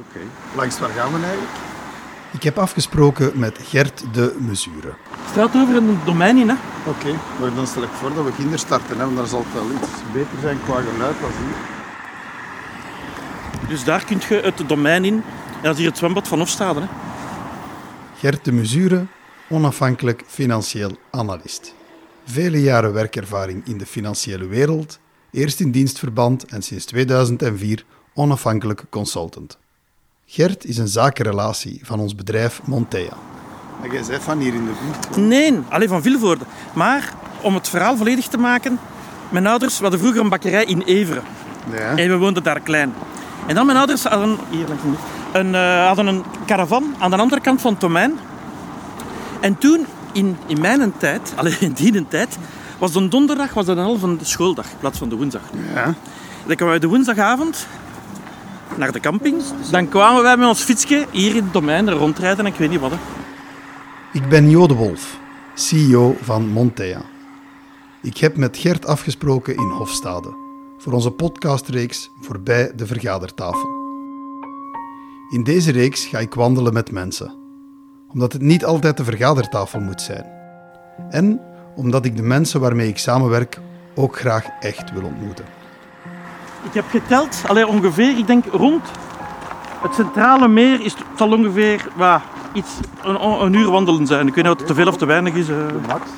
Oké. Langs waar gaan we eigenlijk? Ik heb afgesproken met Gert de Mesure. Straat over een domein in, hè? Oké, maar dan stel ik voor dat we kinderen starten, hè, want daar zal het wel iets beter zijn qua geluid als hier. Dus daar kun je het domein in. En dat is hier het zwembad van Hofstade. Hè? Gert de Mesure, onafhankelijk financieel analist. Vele jaren werkervaring in de financiële wereld, eerst in dienstverband en sinds 2004 onafhankelijk consultant. Gert is een zakenrelatie van ons bedrijf Montea. En jij bent van hier in de buurt. Nee, alleen van Vilvoorde. Maar om het verhaal volledig te maken, mijn ouders hadden vroeger een bakkerij in Everen. Ja. En we woonden daar klein. En dan mijn ouders hadden, hier een, eh, hadden een caravan aan de andere kant van het domein. En toen, in, in mijn tijd, alleen in die tijd, was de donderdag was een halve schooldag in plaats van de woensdag. Ja. Dan kwamen we de woensdagavond naar de camping. Dan kwamen wij met ons fietsje hier in het domein rondrijden en ik weet niet wat. hè. Ik ben Jo de Wolf, CEO van Montea. Ik heb met Gert afgesproken in Hofstade voor onze podcastreeks Voorbij de Vergadertafel. In deze reeks ga ik wandelen met mensen, omdat het niet altijd de vergadertafel moet zijn. En omdat ik de mensen waarmee ik samenwerk ook graag echt wil ontmoeten. Ik heb geteld, allee, ongeveer, ik denk rond het centrale meer is, het zal ongeveer wat, iets, een, een uur wandelen zijn. Ik weet niet of het te veel of te weinig is. eh. Max.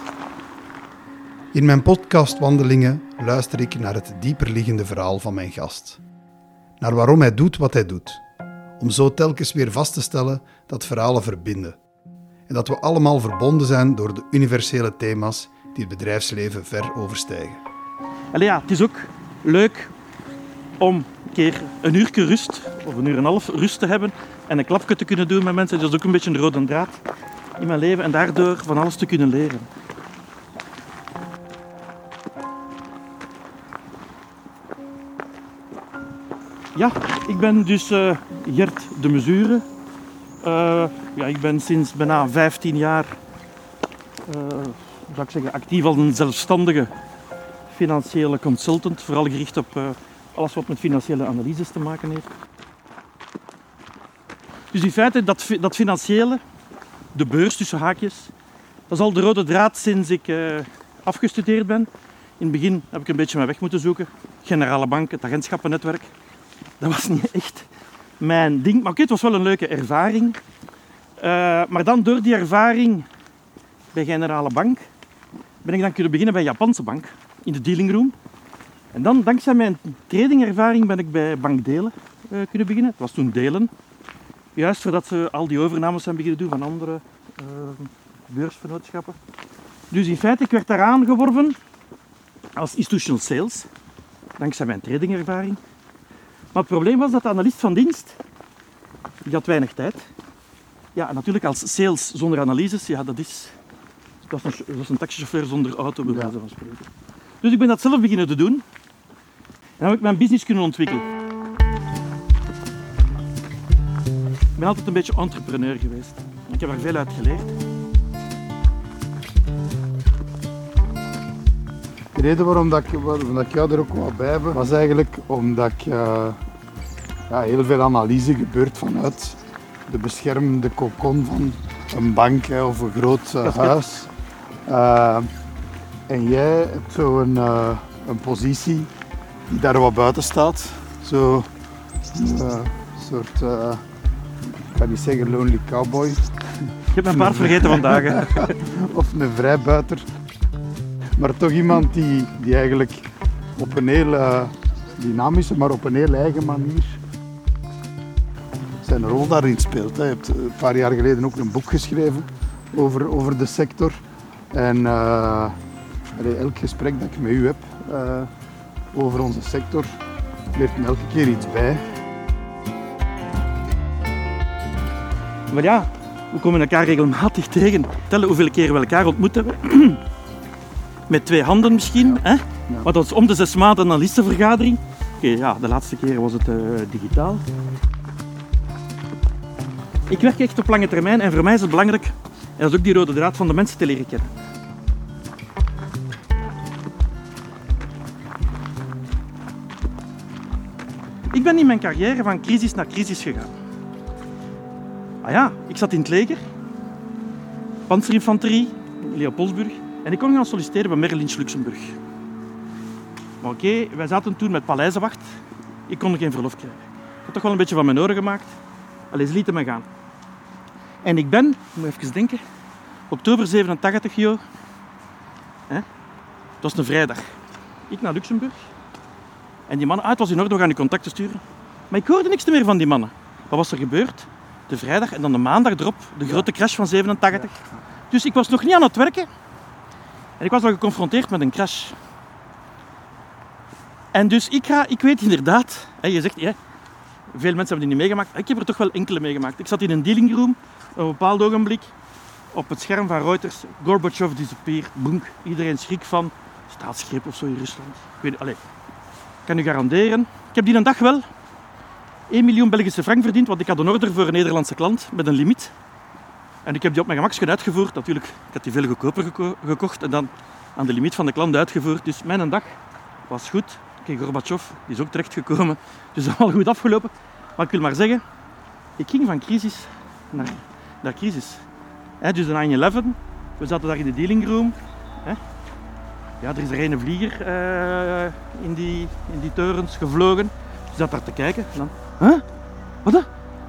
In mijn podcastwandelingen luister ik naar het dieperliggende verhaal van mijn gast. Naar waarom hij doet wat hij doet. Om zo telkens weer vast te stellen dat verhalen verbinden. En dat we allemaal verbonden zijn door de universele thema's die het bedrijfsleven ver overstijgen. Allee, ja, het is ook leuk om een keer een uurtje rust, of een uur en een half rust te hebben en een klapje te kunnen doen met mensen. Dat is ook een beetje een rode draad in mijn leven en daardoor van alles te kunnen leren. Ja, ik ben dus eh, Gert de Mesure. Eh, ja, ik ben sinds bijna 15 jaar eh, zou ik zeggen, actief als een zelfstandige financiële consultant, vooral gericht op alles wat met financiële analyses te maken heeft. Dus in feite, dat, dat financiële, de beurs tussen haakjes, dat is al de rode draad sinds ik eh, afgestudeerd ben. In het begin heb ik een beetje mijn weg moeten zoeken. Generale bank, het agentschappennetwerk. Dat was niet echt mijn ding, maar oké, het was wel een leuke ervaring. Eh, maar dan door die ervaring bij Generale Bank ben ik dan kunnen beginnen bij Japanse Bank in de dealing room. En dan, dankzij mijn tradingervaring, ben ik bij Bank Delen eh, kunnen beginnen. Het was toen Delen. Juist voordat ze al die overnames zijn beginnen doen van andere eh, beursvernootschappen. Dus in feite, ik werd daar aangeworven als institutional sales, dankzij mijn tradingervaring. Maar het probleem was dat de analist van dienst, die had weinig tijd. Ja, en natuurlijk als sales zonder analyses, ja, dat is dat was een, dat was een taxichauffeur zonder auto, bij Ja. wijze van spreken. Dus ik ben dat zelf beginnen te doen. En heb ik mijn business kunnen ontwikkelen. Ik ben altijd een beetje entrepreneur geweest. Ik heb er veel uit geleerd. De reden waarom dat ik, waarom dat ik jou er ook wat bij heb, was eigenlijk omdat ik, eh, ja, heel veel analyse gebeurt vanuit de beschermende kokon van een bank hè, of een groot eh, huis. Eh, en jij hebt zo een, eh, een positie die daar wat buiten staat. Zo een eh, soort, eh, ik ga niet zeggen lonely cowboy, Ik heb mijn paard vergeten vandaag. hè. of een vrijbuiter. Maar toch iemand die, die eigenlijk op een heel dynamische, maar op een heel eigen manier zijn rol daarin speelt. hè. Je hebt een paar jaar geleden ook een boek geschreven over, over de sector. En elk gesprek dat ik met u heb eh, over onze sector, leert me elke keer iets bij. Maar ja, we komen elkaar regelmatig tegen. Tellen hoeveel keer we elkaar ontmoet hebben. Met twee handen misschien. Hè? Want dat is om de zes maanden een analistenvergadering. Oké, ja, de laatste keer was het eh, digitaal. Ik werk echt op lange termijn en voor mij is het belangrijk, en dat is ook die rode draad, van de mensen te leren kennen. Ik ben in mijn carrière van crisis naar crisis gegaan. Ah ja, ik zat in het leger. Panzerinfanterie, Leopoldsburg. En ik kon gaan solliciteren bij Merlins Luxemburg. Maar oké, wij zaten toen met paleizenwacht. Ik kon geen verlof krijgen. Ik had toch wel een beetje van mijn oren gemaakt. Allee, ze lieten me gaan. En ik ben, moet even denken, oktober 87, joh. Het was een vrijdag. Ik naar Luxemburg. En die mannen, ah, het was in orde, we gaan die contacten sturen. Maar ik hoorde niks meer van die mannen. Wat was er gebeurd? De vrijdag en dan de maandag erop, de grote crash van 87. Dus ik was nog niet aan het werken. En ik was al geconfronteerd met een crash. En dus ik, ga, ik weet inderdaad, hè, je zegt, ja, veel mensen hebben die niet meegemaakt. Ik heb er toch wel enkele meegemaakt. Ik zat in een dealing room op een bepaald ogenblik. Op het scherm van Reuters, Gorbachev disappeert, boenk. Iedereen schrik van staatsgreep of zo in Rusland. Ik weet, allez, ik kan u garanderen. Ik heb die een dag wel 1 miljoen Belgische frank verdiend, want ik had een order voor een Nederlandse klant met een limiet. En ik heb die op mijn gemaksken uitgevoerd. Natuurlijk, ik had die veel goedkoper geko gekocht en dan aan de limiet van de klant uitgevoerd. Dus mijn dag was goed. Kijk, Gorbachev die is ook terechtgekomen. Dus is allemaal goed afgelopen. Maar ik wil maar zeggen, ik ging van crisis naar, naar crisis. Dus de 9-11, we zaten daar in de dealing room. Ja, er is er een vlieger uh, in, die, in die torens gevlogen. Je zat daar te kijken. En dan, huh? Wat? Er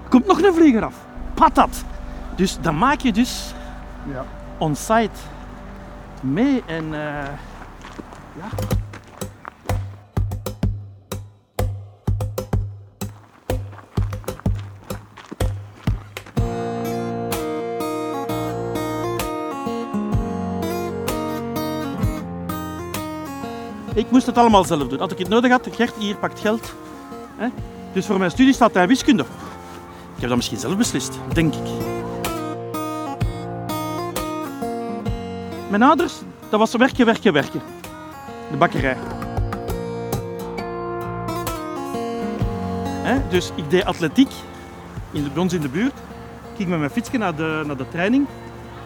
komt nog een vlieger af. Patat! Dus dan maak je dus Ja. on-site mee en uh, ja. Ik moest het allemaal zelf doen. Als ik het nodig had, Gert, hier pakt geld. Hè? Dus voor mijn studie staat hij wiskunde. Ik heb dat misschien zelf beslist, denk ik. Mijn ouders, dat was werken, werken, werken. De bakkerij. Hè? Dus ik deed atletiek in de, bij ons in de buurt. Ik ging met mijn fietsje naar de, naar de training.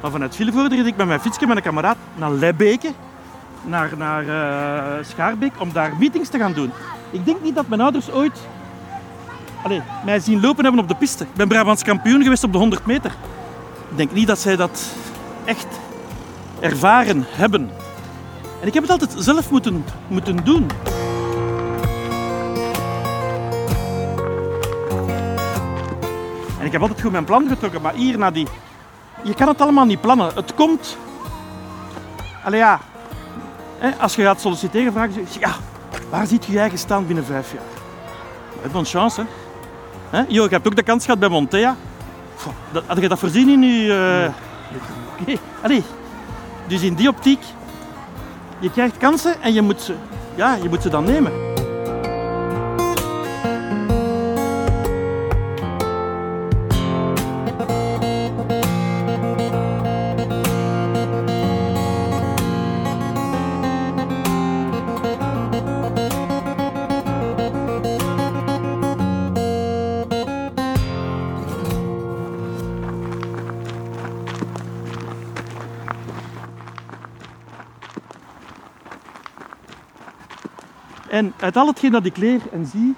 Maar vanuit Vilvoorde reed ik met mijn fietsje met een kameraad naar Lebbeke naar, naar uh, Schaarbeek om daar meetings te gaan doen. Ik denk niet dat mijn ouders ooit mij zien lopen hebben op de piste. Ik ben Brabants kampioen geweest op de 100 meter. Ik denk niet dat zij dat echt ervaren hebben. En ik heb het altijd zelf moeten, moeten doen. En ik heb altijd goed mijn plan getrokken, maar hier naar die... Je kan het allemaal niet plannen. Het komt... Allee ja, als je gaat solliciteren, vragen ze ja, waar ziet je je eigen staan binnen vijf jaar? Je hebt een chance, hè? hè? Jo, je hebt ook de kans gehad bij Montea. Had je dat voorzien in je... Uh... Dus in die optiek, je krijgt kansen en je moet ze, ja, je moet ze dan nemen. En uit al hetgeen dat ik leer en zie,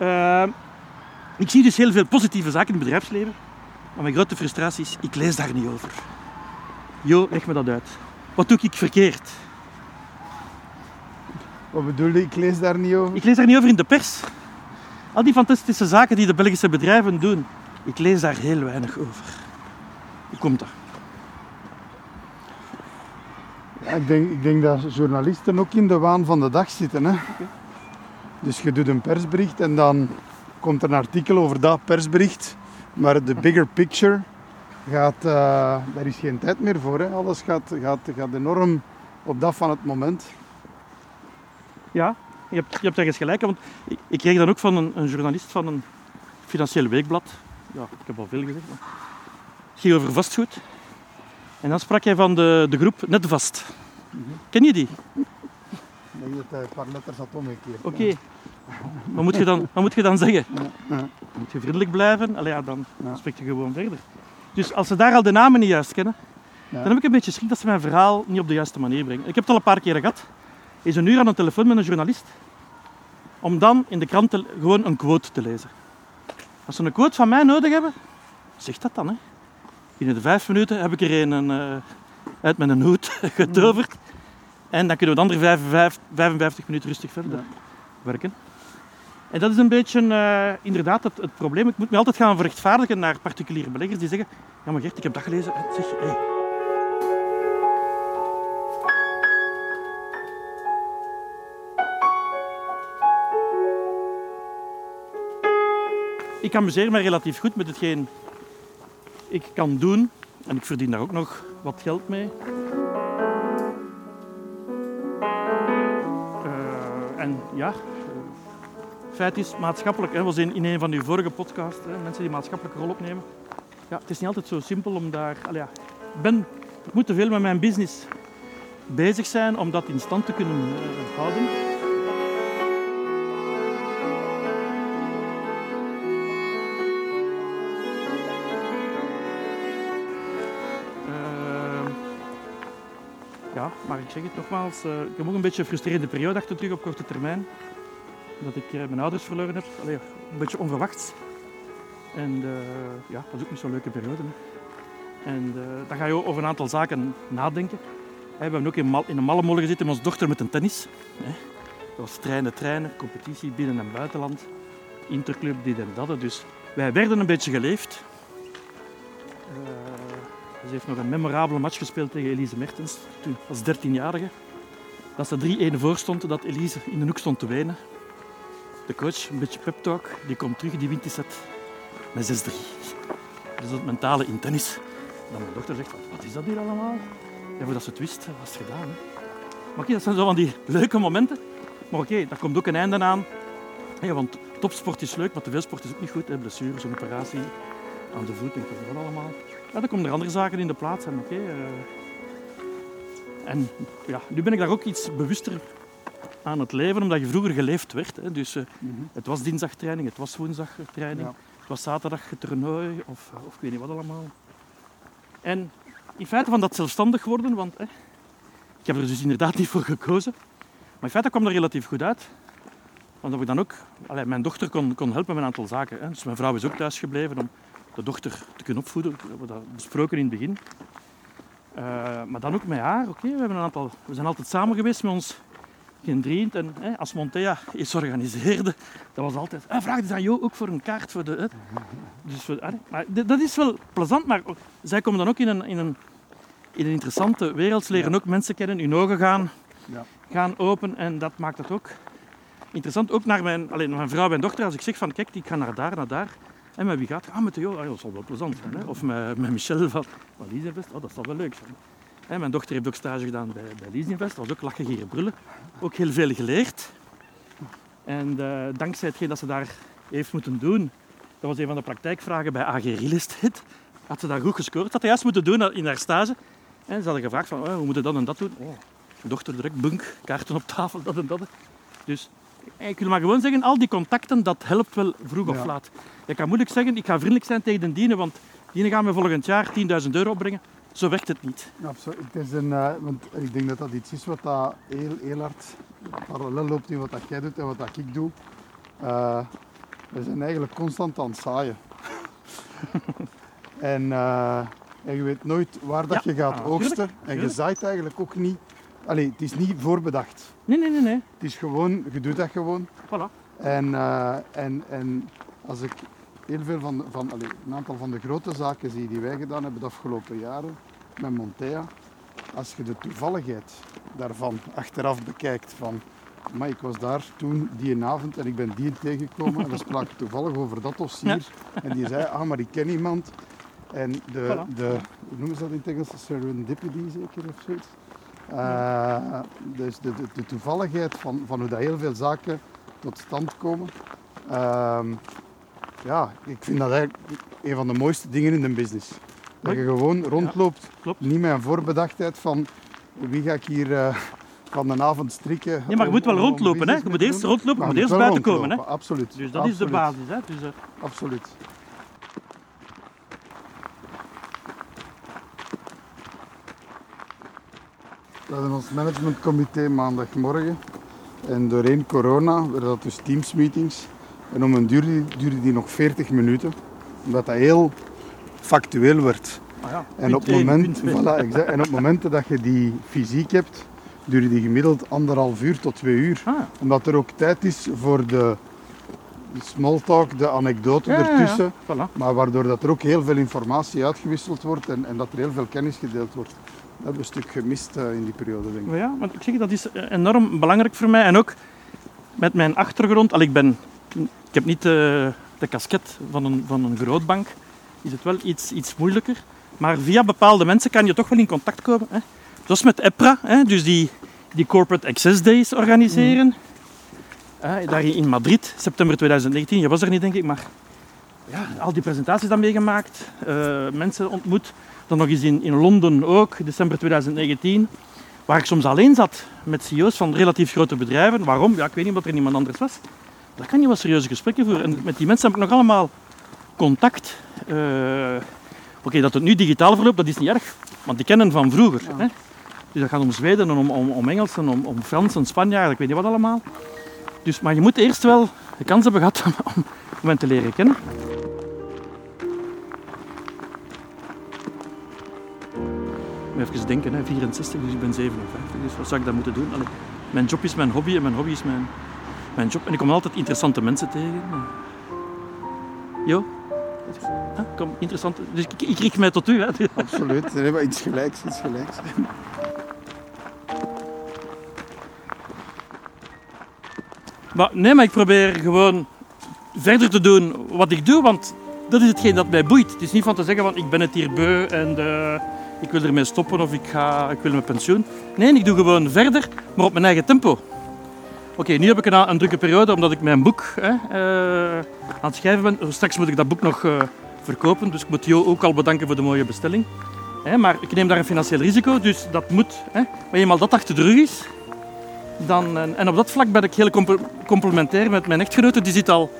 uh, ik zie dus heel veel positieve zaken in het bedrijfsleven. Maar mijn grote frustratie is, ik lees daar niet over. Jo, leg me dat uit. Wat doe ik verkeerd? Wat bedoel je? Ik lees daar niet over? Ik lees daar niet over in de pers. Al die fantastische zaken die de Belgische bedrijven doen, ik lees daar heel weinig over. Hoe komt dat? Ja, ik, denk, ik denk dat journalisten ook in de waan van de dag zitten. Hè? Okay. Dus je doet een persbericht en dan komt er een artikel over dat persbericht. Maar de bigger picture gaat, uh, daar is geen tijd meer voor. Hè? Alles gaat, gaat, gaat enorm op dat van het moment. Ja, je hebt, je hebt ergens gelijk. Want ik, ik kreeg dan ook van een, een, journalist van een financieel weekblad. Ja, ik heb al veel gezegd. Maar het ging over vastgoed. En dan sprak hij van de, de groep Netvast. Mm -hmm. Ken je die? Denk dat een paar letters had omgekeerd. Oké. Okay. Wat, moet je dan, wat moet je dan zeggen? Ja. Moet je vriendelijk blijven? Allee, ja, dan ja. spreek je gewoon verder. Dus als ze daar al de namen niet juist kennen, dan heb ik een beetje schrik dat ze mijn verhaal niet op de juiste manier brengen. Ik heb het al een paar keer gehad. Is een uur aan de telefoon met een journalist. Om dan in de krant te, gewoon een quote te lezen. Als ze een quote van mij nodig hebben, zeg dat dan, hè. Binnen de vijf minuten heb ik er een uh, uit mijn hoed getoverd. En dan kunnen we de andere 55, 55 minuten rustig verder ja. werken. En dat is een beetje uh, inderdaad het, het, probleem. Ik moet me altijd gaan verrechtvaardigen naar particuliere beleggers die zeggen: Ja, maar Gert, ik heb dat gelezen. Zeg, hey. Ik amuseer me relatief goed met hetgeen ik kan doen. En ik verdien daar ook nog wat geld mee. Uh, en ja, feit is, maatschappelijk, hè, was in, een van uw vorige podcasts, mensen die maatschappelijke rol opnemen. Ja, het is niet altijd zo simpel om daar... Ja, ik, ben, moet te veel met mijn business bezig zijn om dat in stand te kunnen uh, houden. Ja, maar ik zeg het nogmaals, uh, ik heb ook een beetje een frustrerende periode achter terug op korte termijn dat ik eh, mijn ouders verloren heb. Allee, een beetje onverwachts. En uh, ja, dat is ook niet zo'n leuke periode. Hè. En dan ga je over een aantal zaken nadenken. We hebben ook in, in een malle molen gezeten met onze dochter met een tennis. Dat was treinen, treinen, competitie binnen- en buitenland. Interclub, dit en dat. Dus wij werden een beetje geleefd. Ze heeft nog een memorabele match gespeeld tegen Elise Mertens, toen als 13-jarige. Dat ze 3-1 voor stond, dat Elise in de hoek stond te wenen de coach, een beetje pep talk, die komt terug, die wint die set met 6-3. Dus dat mentale in tennis. Dan mijn dochter zegt, wat is dat hier allemaal? Ja, voordat ze het wist, was het gedaan. Hè? Maar oké, dat zijn zo van die leuke momenten. Maar oké, daar komt ook een einde aan. Ja, want topsport is leuk, maar sport is ook niet goed. Hè? Blessures, een operatie aan de voet en dat allemaal. Ja, dan komen er andere zaken in de plaats. En, oké, uh... en ja, nu ben ik daar ook iets bewuster aan het leven, omdat je vroeger geleefd werd. Hè. Dus uh, mm -hmm. het was dinsdagtraining, het was woensdagtraining, ja. het was zaterdag toernooi of, of ik weet niet wat allemaal. En in feite van dat zelfstandig worden, want hè, ik heb er dus inderdaad niet voor gekozen, maar in feite kwam er relatief goed uit. Want dat ik dan ook, allee, mijn dochter kon, kon helpen met een aantal zaken. Hè. Dus mijn vrouw is ook thuis gebleven om de dochter te kunnen opvoeden. We hebben dat besproken in het begin. Uh, maar dan ook met haar. Oké, okay, we, hebben een aantal, we zijn altijd samen geweest met ons geen En hè, als Montea iets organiseerde, dat was altijd... Ah, vraag dus aan jou ook voor een kaart voor de... Hè. Dus voor, ah, maar dat is wel plezant, maar zij komen dan ook in een, in een, in een interessante wereld. Ze leren ja. ook mensen kennen, hun ogen gaan, ja. gaan open. En dat maakt het ook interessant. Ook naar mijn, alleen, mijn vrouw en dochter. Als ik zeg van, kijk, ik ga naar daar, naar daar. En met wie gaat Ah, met de. Ah, dat zal wel plezant zijn. Hè. Of met, met Michel van, van. Oh, dat zal wel leuk zijn. Mijn dochter heeft ook stage gedaan bij, bij. Dat was ook lachen, gieren, brullen. Ook heel veel geleerd. En uh, dankzij hetgeen dat ze daar heeft moeten doen, dat was een van de praktijkvragen bij AG Real had ze daar goed gescoord. Dat had juist moeten doen in haar stage. En ze hadden gevraagd van, oh, hoe moet je dat en dat doen? Oh, dochter direct, bunk, kaarten op tafel, dat en dat. Dus ik wil maar gewoon zeggen, al die contacten, dat helpt wel vroeg of ja. laat. Ik kan moeilijk zeggen, ik ga vriendelijk zijn tegen de dienen, want dienen gaan me volgend jaar 10.000 euro opbrengen. Zo werkt het niet. Absoluut. Het is een, uh, want ik denk dat dat iets is wat dat heel, heel hard parallel loopt in wat dat jij doet en wat dat ik doe. Uh, we zijn eigenlijk constant aan het zaaien. en, uh, en je weet nooit waar dat ja. je gaat ah, oogsten. En je zaait eigenlijk ook niet. Allee, het is niet voorbedacht. Nee, nee, nee. nee. Het is gewoon, je doet dat gewoon. Voilà. En, en, en als ik heel veel van, van allez, een aantal van de grote zaken zie die wij gedaan hebben de afgelopen jaren met Montea. Als je de toevalligheid daarvan achteraf bekijkt van maar ik was daar toen die avond en ik ben die tegengekomen en we spraken toevallig over dat dossier. Ja. En die zei, ah maar ik ken iemand. En de, voilà. de hoe noemen ze dat in het Engels? Serendipity zeker of zoiets. Uh, dus de, de, de, toevalligheid van, van hoe dat heel veel zaken tot stand komen. Uh, ja, ik vind dat eigenlijk een van de mooiste dingen in de business. Dat je gewoon rondloopt, ja, niet met een voorbedachtheid van wie ga ik hier uh, van de avond strikken. Ja, maar je moet wel rondlopen, hè? Je moet eerst rondlopen, je moet eerst buiten komen. Hè? Absoluut. Dus dat absoluut. is de basis. Hè? Dus, uh... Absoluut. We hadden ons managementcomité maandagmorgen. En doorheen corona werden dat dus teamsmeetings. En om een duur duurde die nog 40 minuten. Omdat dat heel factueel werd. Ah ja, En op, moment, voilà, exact. en op momenten dat je die fysiek hebt, duurde die gemiddeld anderhalf uur tot twee uur. Ah, Omdat er ook tijd is voor de small talk, de anekdote ja, ja, ja. ertussen. Voilà. Maar waardoor dat er ook heel veel informatie uitgewisseld wordt en, en dat er heel veel kennis gedeeld wordt. Dat hebben we een stuk gemist eh, in die periode, denk ik. Ja, want ik zeg, dat is eh, enorm belangrijk voor mij. En ook met mijn achtergrond, al ik ben, ik heb niet de, de casquette van een, van een grootbank, is het wel iets, iets moeilijker. Maar via bepaalde mensen kan je toch wel in contact komen. Hè. Zoals met EPRA, hè, dus die, die Corporate Access Days organiseren. Hè, daar in Madrid, september 2019. Je was er niet, denk ik, maar ja, al die presentaties dan meegemaakt. eh, mensen ontmoet. Dan nog eens in, in Londen ook, december 2019. Waar ik soms alleen zat met CEO's van relatief grote bedrijven. Waarom? Ja, ik weet niet, omdat er niemand anders was. Daar kan je wel serieuze gesprekken voeren. En met die mensen heb ik nog allemaal contact. Eh, Oké, dat het nu digitaal verloopt, dat is niet erg. Want die kennen van vroeger. Hè? Dus dat gaat om Zweden, en om, om, om Engelsen, om, om Fransen, Spanjaarden, ik weet niet wat allemaal. Dus, maar je moet eerst wel de kans hebben gehad om, om, om hen te leren kennen. Moet Even denken, hè, 64, dus ik ben 57. Dus wat zou ik dan moeten doen? Allee, mijn job is mijn hobby en mijn hobby is mijn, mijn job. En ik kom altijd interessante mensen tegen. Jo? Huh? Kom, interessant. Dus ik, ik richt mij tot u. Hè. Absoluut. Nee, maar iets gelijks, iets gelijks. Maar, nee, maar ik probeer gewoon verder te doen wat ik doe, want dat is hetgeen dat mij boeit. Het is niet van te zeggen van ik ben het hier beu en eh, ik wil ermee stoppen of ik, ga, ik wil mijn pensioen. Nee, ik doe gewoon verder, maar op mijn eigen tempo. Oké, nu heb ik een, een drukke periode omdat ik mijn boek hè, eh, aan het schrijven ben. Straks moet ik dat boek nog eh, verkopen, dus ik moet Jo ook al bedanken voor de mooie bestelling. Hè, maar ik neem daar een financieel risico, dus dat moet. Hè. Maar eenmaal dat achter de rug is, dan, en, en op dat vlak ben ik heel comple- complementair met mijn echtgenote. Die zit al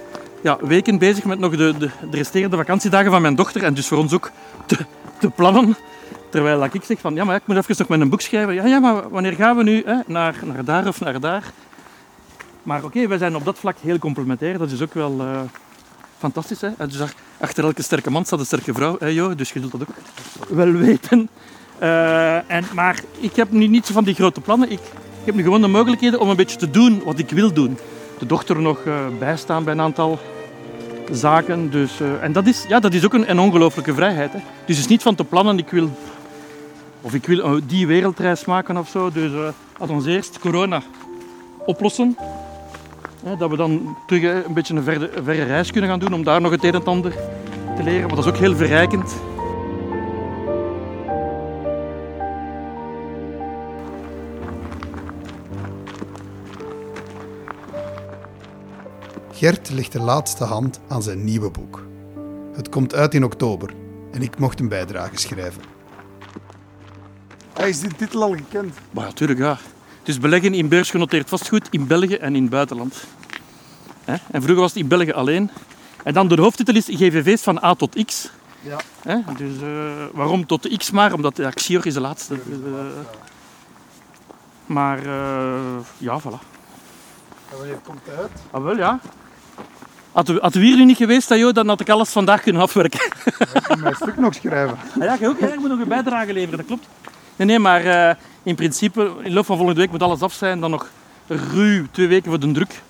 ja, weken bezig met nog de, de, de resterende vakantiedagen van mijn dochter. En dus voor ons ook te plannen. Terwijl ik zeg van, ja, maar ik moet even nog met een boek schrijven. Ja, ja, maar wanneer gaan we nu hè, naar, naar daar of naar daar? Maar oké, wij zijn op dat vlak heel complementair. Dat is ook wel eh, fantastisch. Hè? Dus ach- achter elke sterke man staat een sterke vrouw. Hè, Jo? Dus je zult dat ook wel weten. Eh, en, maar ik heb nu niet zo van die grote plannen. Ik, ik heb nu gewoon de mogelijkheden om een beetje te doen wat ik wil doen. De dochter nog eh, bijstaan bij een aantal zaken. Dus, en dat is, ja, dat is ook een, een ongelooflijke vrijheid. Hè. Dus het is niet van te plannen, ik wil, of ik wil eh, die wereldreis maken of zo. Dus eh laat ons eerst corona oplossen. Dat we dan terug eh, een beetje een verre, verre reis kunnen gaan doen om daar nog het een en ander te leren. Want dat is ook heel verrijkend. Gert legt de laatste hand aan zijn nieuwe boek. Het komt uit in oktober en ik mocht een bijdrage schrijven. Hij is die titel al gekend. Maar natuurlijk, ja. Het is beleggen in beursgenoteerd vastgoed in België en in het buitenland. Hè? En vroeger was het in België alleen. En dan de hoofdtitel is GVV's van A tot X. Ja. Hè? Dus eh, waarom tot de X maar? Omdat ja, Xior is de laatste. Dus, eh, maar eh, ja, voilà. En wanneer komt hij uit? Ah, wel ja. Hadden we, hier nu niet geweest, dan had ik alles vandaag kunnen afwerken. Ik kan mijn stuk nog schrijven. Ah, ja, je ook, ja, je moet nog een bijdrage leveren, dat klopt. Nee, nee, maar eh, in principe, in de loop van volgende week moet alles af zijn. Dan nog ruw twee weken voor de druk.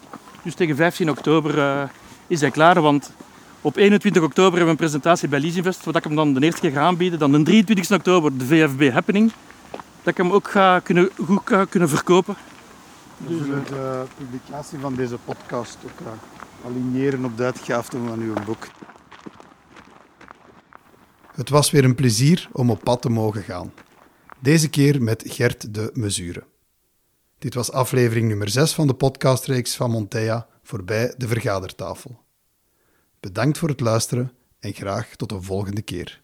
Dus tegen 15 oktober eh, is hij klaar. Want op 21 oktober hebben we een presentatie bij Leasinvest, waar ik hem dan de eerste keer ga aanbieden. Dan de 23 oktober de VFB Happening. Dat ik hem ook ga kunnen, goed ga kunnen verkopen. We zullen de publicatie van deze podcast ook eh, aligneren op de uitgave van uw boek. Het was weer een plezier om op pad te mogen gaan. Deze keer met Gert de Mesure. Dit was aflevering nummer 6 van de podcastreeks van Montea voorbij de vergadertafel. Bedankt voor het luisteren en graag tot een volgende keer.